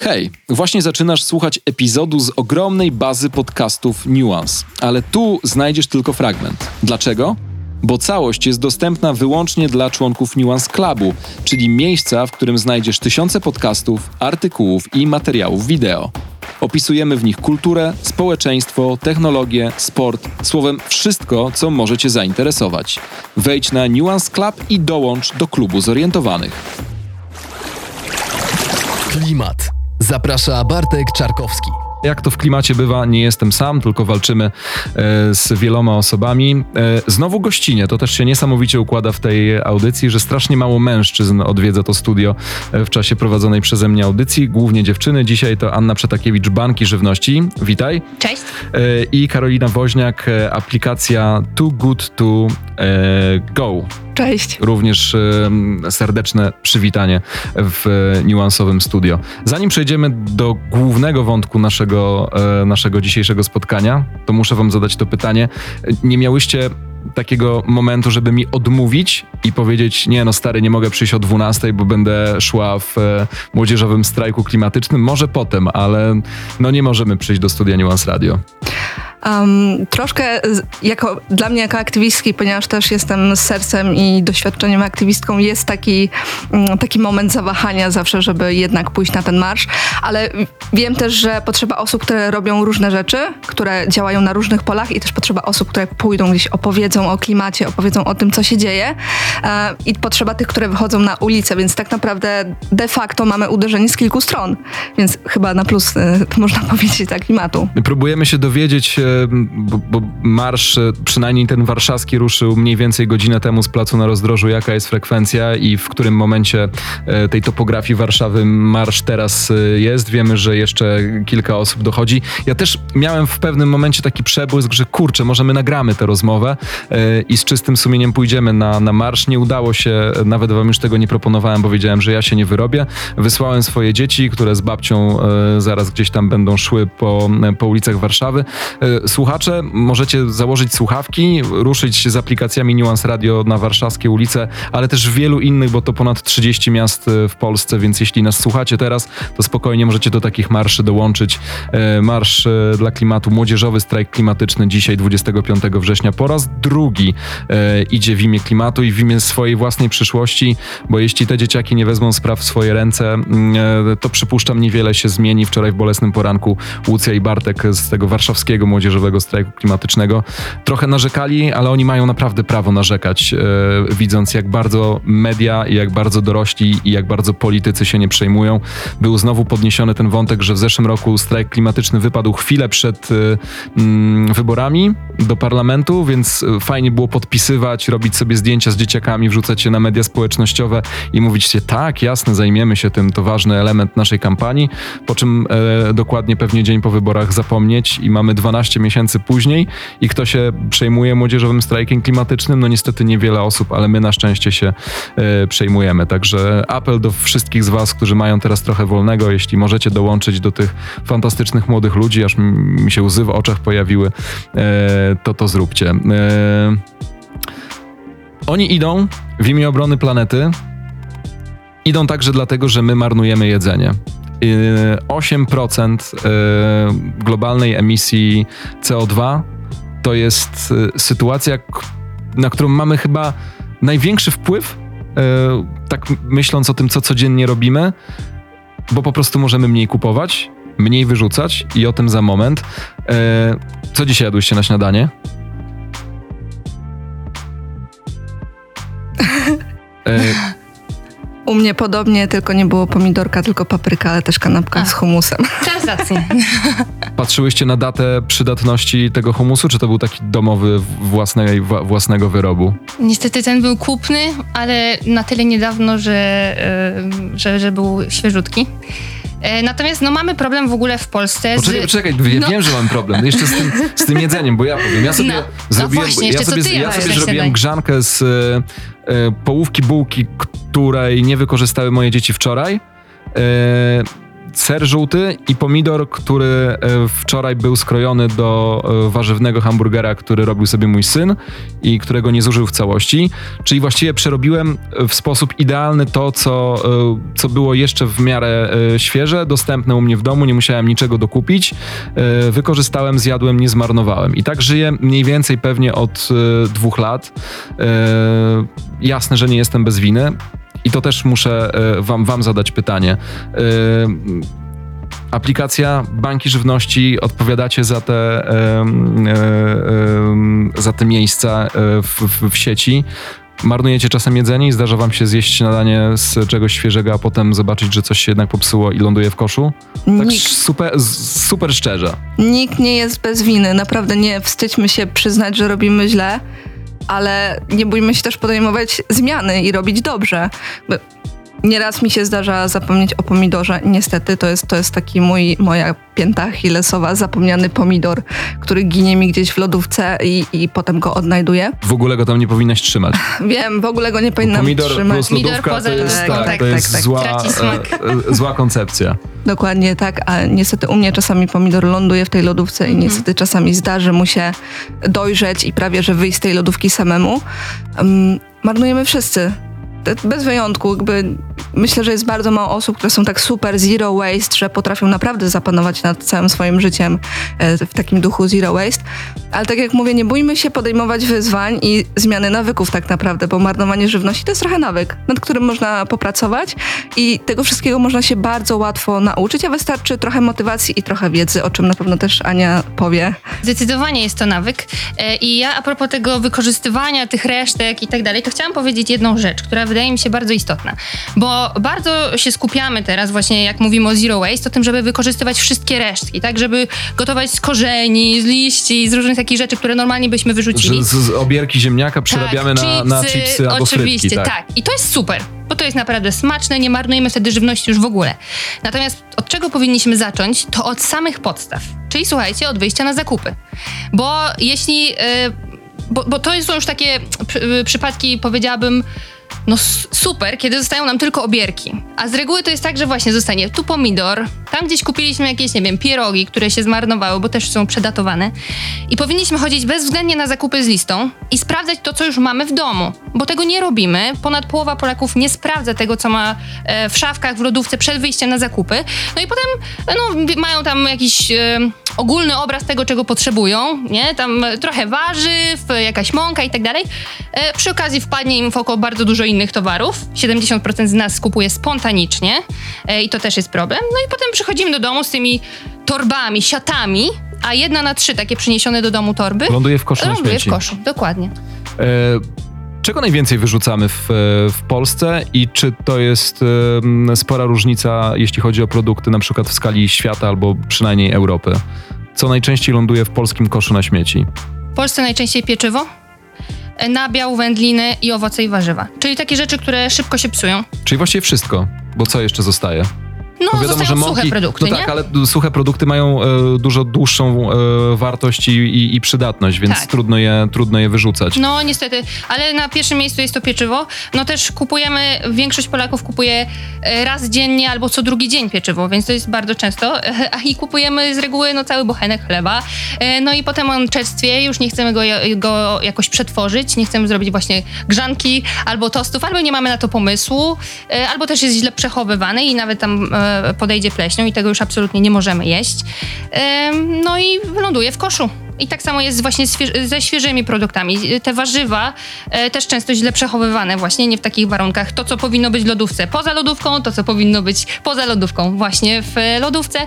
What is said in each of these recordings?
Hej, właśnie zaczynasz słuchać epizodu z ogromnej bazy podcastów Nuance, ale tu znajdziesz tylko fragment. Dlaczego? Bo całość jest dostępna wyłącznie dla członków Nuance Clubu, czyli miejsca, w którym znajdziesz tysiące podcastów, artykułów i materiałów wideo. Opisujemy w nich kulturę, społeczeństwo, technologię, sport, słowem wszystko, co może Cię zainteresować. Wejdź na Nuance Club i dołącz do klubu zorientowanych. Klimat. Zaprasza Bartek Czarkowski. Jak to w klimacie bywa, nie jestem sam, tylko walczymy e, z wieloma osobami. E, znowu gościnie, to też się niesamowicie układa w tej audycji, że strasznie mało mężczyzn odwiedza to studio e, w czasie prowadzonej przeze mnie audycji, głównie dziewczyny. Dzisiaj to Anna Przetakiewicz, Banki Żywności. Witaj. Cześć. I Karolina Woźniak, aplikacja Too Good To Go. Cześć. Również serdeczne przywitanie w e, niuansowym studio. Zanim przejdziemy do głównego wątku naszego, e, naszego dzisiejszego spotkania, to muszę wam zadać to pytanie. Nie miałyście takiego momentu, żeby mi odmówić i powiedzieć, nie no stary, nie mogę przyjść o 12, bo będę szła w e, młodzieżowym strajku klimatycznym, może potem, ale no nie możemy przyjść do studia Nuance Radio. Um, troszkę jako, dla mnie jako aktywistki, ponieważ też jestem z sercem i doświadczeniem aktywistką, jest taki, mm, taki moment zawahania zawsze, żeby jednak pójść na ten marsz, ale wiem też, że potrzeba osób, które robią różne rzeczy, które działają na różnych polach i też potrzeba osób, które pójdą gdzieś, opowiedzą o klimacie, opowiedzą o tym, co się dzieje. E, i potrzeba tych, które wychodzą na ulicę, więc tak naprawdę de facto mamy uderzenie z kilku stron, więc chyba na plus to można powiedzieć dla klimatu. Próbujemy się dowiedzieć, e, bo, bo marsz, e, przynajmniej ten warszawski, ruszył mniej więcej godzinę temu z placu na rozdrożu, jaka jest frekwencja i w którym momencie e, tej topografii Warszawy marsz teraz e, jest. Wiemy, że jeszcze kilka osób dochodzi. Ja też miałem w pewnym momencie taki przebłysk, że kurczę, może my nagramy tę rozmowę i z czystym sumieniem pójdziemy na, na marsz. Nie udało się, nawet wam już tego nie proponowałem, bo wiedziałem, że ja się nie wyrobię. Wysłałem swoje dzieci, które z babcią zaraz gdzieś tam będą szły po, po ulicach Warszawy. Słuchacze, możecie założyć słuchawki, ruszyć z aplikacjami Nuance Radio na warszawskie ulice, ale też w wielu innych, bo to ponad 30 miast e, w Polsce, więc jeśli nas słuchacie teraz, to spokojnie możecie do takich marszy dołączyć. E, Marsz e, dla klimatu, młodzieżowy strajk klimatyczny dzisiaj 25 września po raz drugi idzie w imię klimatu i w imię swojej własnej przyszłości, bo jeśli te dzieciaki nie wezmą spraw w swoje ręce, mm, to przypuszczam niewiele się zmieni. Wczoraj w bolesnym poranku Łucja i Bartek z tego warszawskiego młodzieżowego strajku klimatycznego trochę narzekali, ale oni mają naprawdę prawo narzekać, e, widząc jak bardzo media jak bardzo dorośli i jak bardzo politycy się nie przejmują. Był znowu podniesiony ten wątek, że w zeszłym roku strajk klimatyczny wypadł chwilę przed mm, wyborami do parlamentu, więc e, fajnie było podpisywać, robić sobie zdjęcia z dzieciakami, wrzucać je na media społecznościowe i mówić się, tak, jasne, zajmiemy się tym, to ważny element naszej kampanii, po czym e, dokładnie pewnie dzień po wyborach zapomnieć i mamy 12 miesięcy później i kto się przejmuje młodzieżowym strajkiem klimatycznym? No niestety niewiele osób, ale my na szczęście się e, przejmujemy. Także apel do wszystkich z was, którzy mają teraz trochę wolnego, jeśli możecie dołączyć do tych fantastycznych młodych ludzi, aż mi się łzy w oczach pojawiły, e, to to zróbcie. E, oni idą w imię obrony planety. Idą także dlatego, że my marnujemy jedzenie. Yy, 8% yy, globalnej emisji CO2 to jest yy, sytuacja, na którą mamy chyba największy wpływ, yy, tak myśląc o tym, co codziennie robimy, bo po prostu możemy mniej kupować, mniej wyrzucać i o tym za moment. Yy, Co dzisiaj jadłyście na śniadanie? U mnie podobnie, tylko nie było pomidorka, tylko papryka, ale też kanapka A. z humusem. Transakcje. Patrzyłyście na datę przydatności tego humusu, czy to był taki domowy własnej, własnego wyrobu? Niestety ten był kupny, ale na tyle niedawno, że, e, że, że był świeżutki. E, Natomiast no, mamy problem w ogóle w Polsce Poczekaj, z... poczekaj, ja No. wiem, że mam problem. Jeszcze z tym, z tym jedzeniem, bo ja powiem. Ja sobie No, no zrobiłem, właśnie, ja sobie, ja sobie zrobiłem grzankę z e, e, połówki bułki, której nie wykorzystały moje dzieci wczoraj. E, ser żółty i pomidor, który e, wczoraj był skrojony do e, warzywnego hamburgera, który robił sobie mój syn i którego nie zużył w całości. Czyli właściwie przerobiłem w sposób idealny to, co, e, co było jeszcze w miarę świeże, dostępne u mnie w domu, nie musiałem niczego dokupić. Wykorzystałem, zjadłem, nie zmarnowałem. I tak żyję mniej więcej pewnie od dwóch lat. Jasne, że nie jestem bez winy. I to też muszę e, wam, wam zadać pytanie. E, Aplikacja Banki Żywności, odpowiadacie za te, e, za te miejsca w, w, w sieci. Marnujecie czasem jedzenie i zdarza wam się zjeść śniadanie z czegoś świeżego, a potem zobaczyć, że coś się jednak popsuło i ląduje w koszu? Tak Nikt, super, super szczerze. nikt nie jest bez winy. Naprawdę nie wstydźmy się przyznać, że robimy źle, ale nie bójmy się też podejmować zmiany i robić dobrze. Nieraz mi się zdarza zapomnieć o pomidorze. Niestety to jest, to jest taki mój, moja pięta achillesowa, zapomniany pomidor, który ginie mi gdzieś w lodówce i, i potem go odnajduję. W ogóle go tam nie powinnaś trzymać. Wiem, w ogóle go nie powinnam Pomidor trzymać. plus Pomidor lodówka to jest, lodówką, tak, tak, to tak, jest tak. zła, e, e, zła koncepcja. Dokładnie tak, a niestety u mnie czasami pomidor ląduje w tej lodówce Mhm. i niestety czasami zdarzy mu się dojrzeć i prawie, że wyjść z tej lodówki samemu. Um, marnujemy wszyscy. Bez wyjątku, jakby myślę, że jest bardzo mało osób, które są tak super zero waste, że potrafią naprawdę zapanować nad całym swoim życiem e, w takim duchu zero waste. Ale tak jak mówię, nie bójmy się podejmować wyzwań i zmiany nawyków tak naprawdę, bo marnowanie żywności to jest trochę nawyk, nad którym można popracować i tego wszystkiego można się bardzo łatwo nauczyć, a wystarczy trochę motywacji i trochę wiedzy, o czym na pewno też Ania powie. Zdecydowanie jest to nawyk. E, I ja a propos tego wykorzystywania tych resztek i tak dalej, to chciałam powiedzieć jedną rzecz, która wydaje mi się bardzo istotna. Bo bardzo się skupiamy teraz właśnie, jak mówimy o zero waste, o tym, żeby wykorzystywać wszystkie resztki, tak? Żeby gotować z korzeni, z liści, z różnych takich rzeczy, które normalnie byśmy wyrzucili. Z, z obierki ziemniaka przerabiamy na, na chipsy albo oczywiście, frytki. Tak. I to jest super, bo to jest naprawdę smaczne, nie marnujemy wtedy żywności już w ogóle. Natomiast od czego powinniśmy zacząć? To od samych podstaw. Czyli słuchajcie, od wyjścia na zakupy. Bo jeśli... Yy, bo, bo to są już takie przy, przypadki, powiedziałabym, no super, kiedy zostają nam tylko obierki. A z reguły to jest tak, że właśnie zostanie tu pomidor, tam gdzieś kupiliśmy jakieś, nie wiem, pierogi, które się zmarnowały, bo też są przedatowane. I powinniśmy chodzić bezwzględnie na zakupy z listą i sprawdzać to, co już mamy w domu. Bo tego nie robimy. Ponad połowa Polaków nie sprawdza tego, co ma e, w szafkach, w lodówce przed wyjściem na zakupy. No i potem no, mają tam jakiś e, ogólny obraz tego, czego potrzebują, nie? Tam trochę warzyw, jakaś mąka i tak dalej. E, Przy okazji wpadnie im w oko bardzo dużo innych towarów. 70% z nas kupuje spontanicznie e, i to też jest problem. No i potem przychodzimy do domu z tymi torbami, siatami, a jedna na trzy takie przyniesione do domu torby Ląduje w koszu na ląduje w koszu. Dokładnie. E, czego najwięcej wyrzucamy w, e, w Polsce i czy to jest spora różnica, jeśli chodzi o produkty na przykład w skali świata albo przynajmniej Europy? Co najczęściej ląduje w polskim koszu na śmieci? W Polsce najczęściej pieczywo, nabiał, wędliny i owoce i warzywa. Czyli takie rzeczy, które szybko się psują. Czyli właściwie wszystko, bo co jeszcze zostaje? No, zostają suche produkty, no nie? tak, ale suche produkty mają e, dużo dłuższą e, wartość i, i, i przydatność, więc Tak. trudno, je, trudno je wyrzucać. No niestety, ale na pierwszym miejscu jest to pieczywo. No też kupujemy, większość Polaków kupuje e, raz dziennie albo co drugi dzień pieczywo, więc to jest bardzo często. A i kupujemy z reguły no, cały bochenek chleba. E, No i potem on czerstwie, już nie chcemy go, go jakoś przetworzyć, nie chcemy zrobić właśnie grzanki albo tostów, albo nie mamy na to pomysłu, e, albo też jest źle przechowywany i nawet tam podejdzie pleśnią i tego już absolutnie nie możemy jeść. E, No i ląduje w koszu. I tak samo jest właśnie ze świeżymi produktami. Te warzywa e, też często źle przechowywane, właśnie nie w takich warunkach. To, co powinno być w lodówce poza lodówką, to, co powinno być poza lodówką, właśnie w e, lodówce.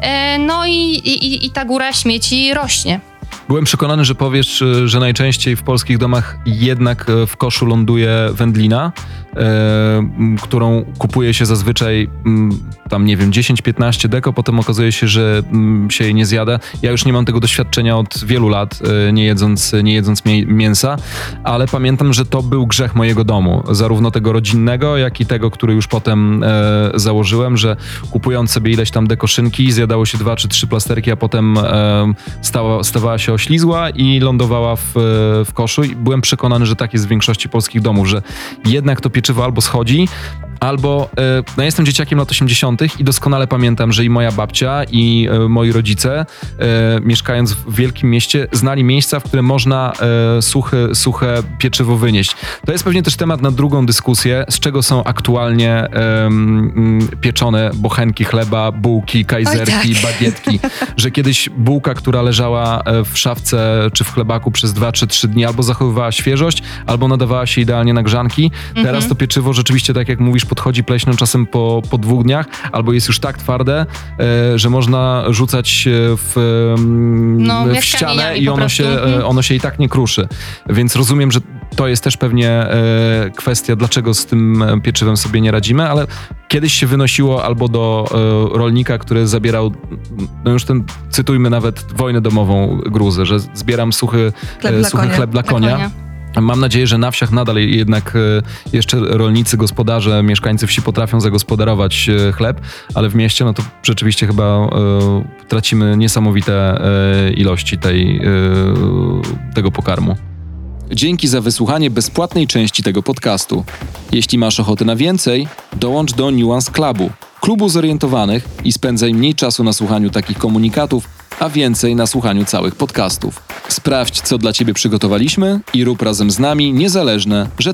E, no i, i, i ta góra śmieci rośnie. Byłem przekonany, że powiesz, e, że najczęściej w polskich domach jednak e, w koszu ląduje wędlina, e, którą kupuje się zazwyczaj m, tam, nie wiem, 10-15 deko, potem okazuje się, że m, się jej nie zjada. Ja już nie mam tego doświadczenia od wielu lat, e, nie jedząc, nie jedząc mię- mięsa, ale pamiętam, że to był grzech mojego domu, zarówno tego rodzinnego, jak i tego, który już potem e, założyłem, że kupując sobie ileś tam dekoszynki, zjadało się dwa czy trzy plasterki, a potem stała, stawała się oślizła i lądowała w, w koszu i byłem przekonany, że tak jest w większości polskich domów, że jednak to pieczywo albo schodzi, Albo, e, no jestem dzieciakiem lat 80. i doskonale pamiętam, że i moja babcia, i e, moi rodzice, e, mieszkając w wielkim mieście, znali miejsca, w które można e, suche, suche pieczywo wynieść. To jest pewnie też temat na drugą dyskusję, z czego są aktualnie pieczone bochenki chleba, bułki, kajzerki, tak. bagietki. Że kiedyś bułka, która leżała w szafce czy w chlebaku przez 2 czy 3 dni, albo zachowywała świeżość, albo nadawała się idealnie na grzanki. Teraz to pieczywo rzeczywiście, tak jak mówisz, podchodzi pleśnią czasem po, po dwóch dniach, albo jest już tak twarde, e, że można rzucać w, No, w ścianę i ono się, Mhm. e, ono się i tak nie kruszy. Więc rozumiem, że to jest też pewnie e, kwestia, dlaczego z tym pieczywem sobie nie radzimy, ale kiedyś się wynosiło albo do rolnika, który zabierał, no już ten, cytujmy nawet wojnę domową gruzę, że zbieram suchy Chleb dla suchy konia. chleb dla Dla konia. konia. Mam nadzieję, że na wsiach nadal jednak e, jeszcze rolnicy, gospodarze, mieszkańcy wsi potrafią zagospodarować e, chleb, ale w mieście no to rzeczywiście chyba e, tracimy niesamowite ilości tej, tego pokarmu. Dzięki za wysłuchanie bezpłatnej części tego podcastu. Jeśli masz ochotę na więcej, dołącz do Nuance Clubu, klubu zorientowanych i spędzaj mniej czasu na słuchaniu takich komunikatów, a więcej na słuchaniu całych podcastów. Sprawdź, co dla Ciebie przygotowaliśmy i rób razem z nami niezależne, że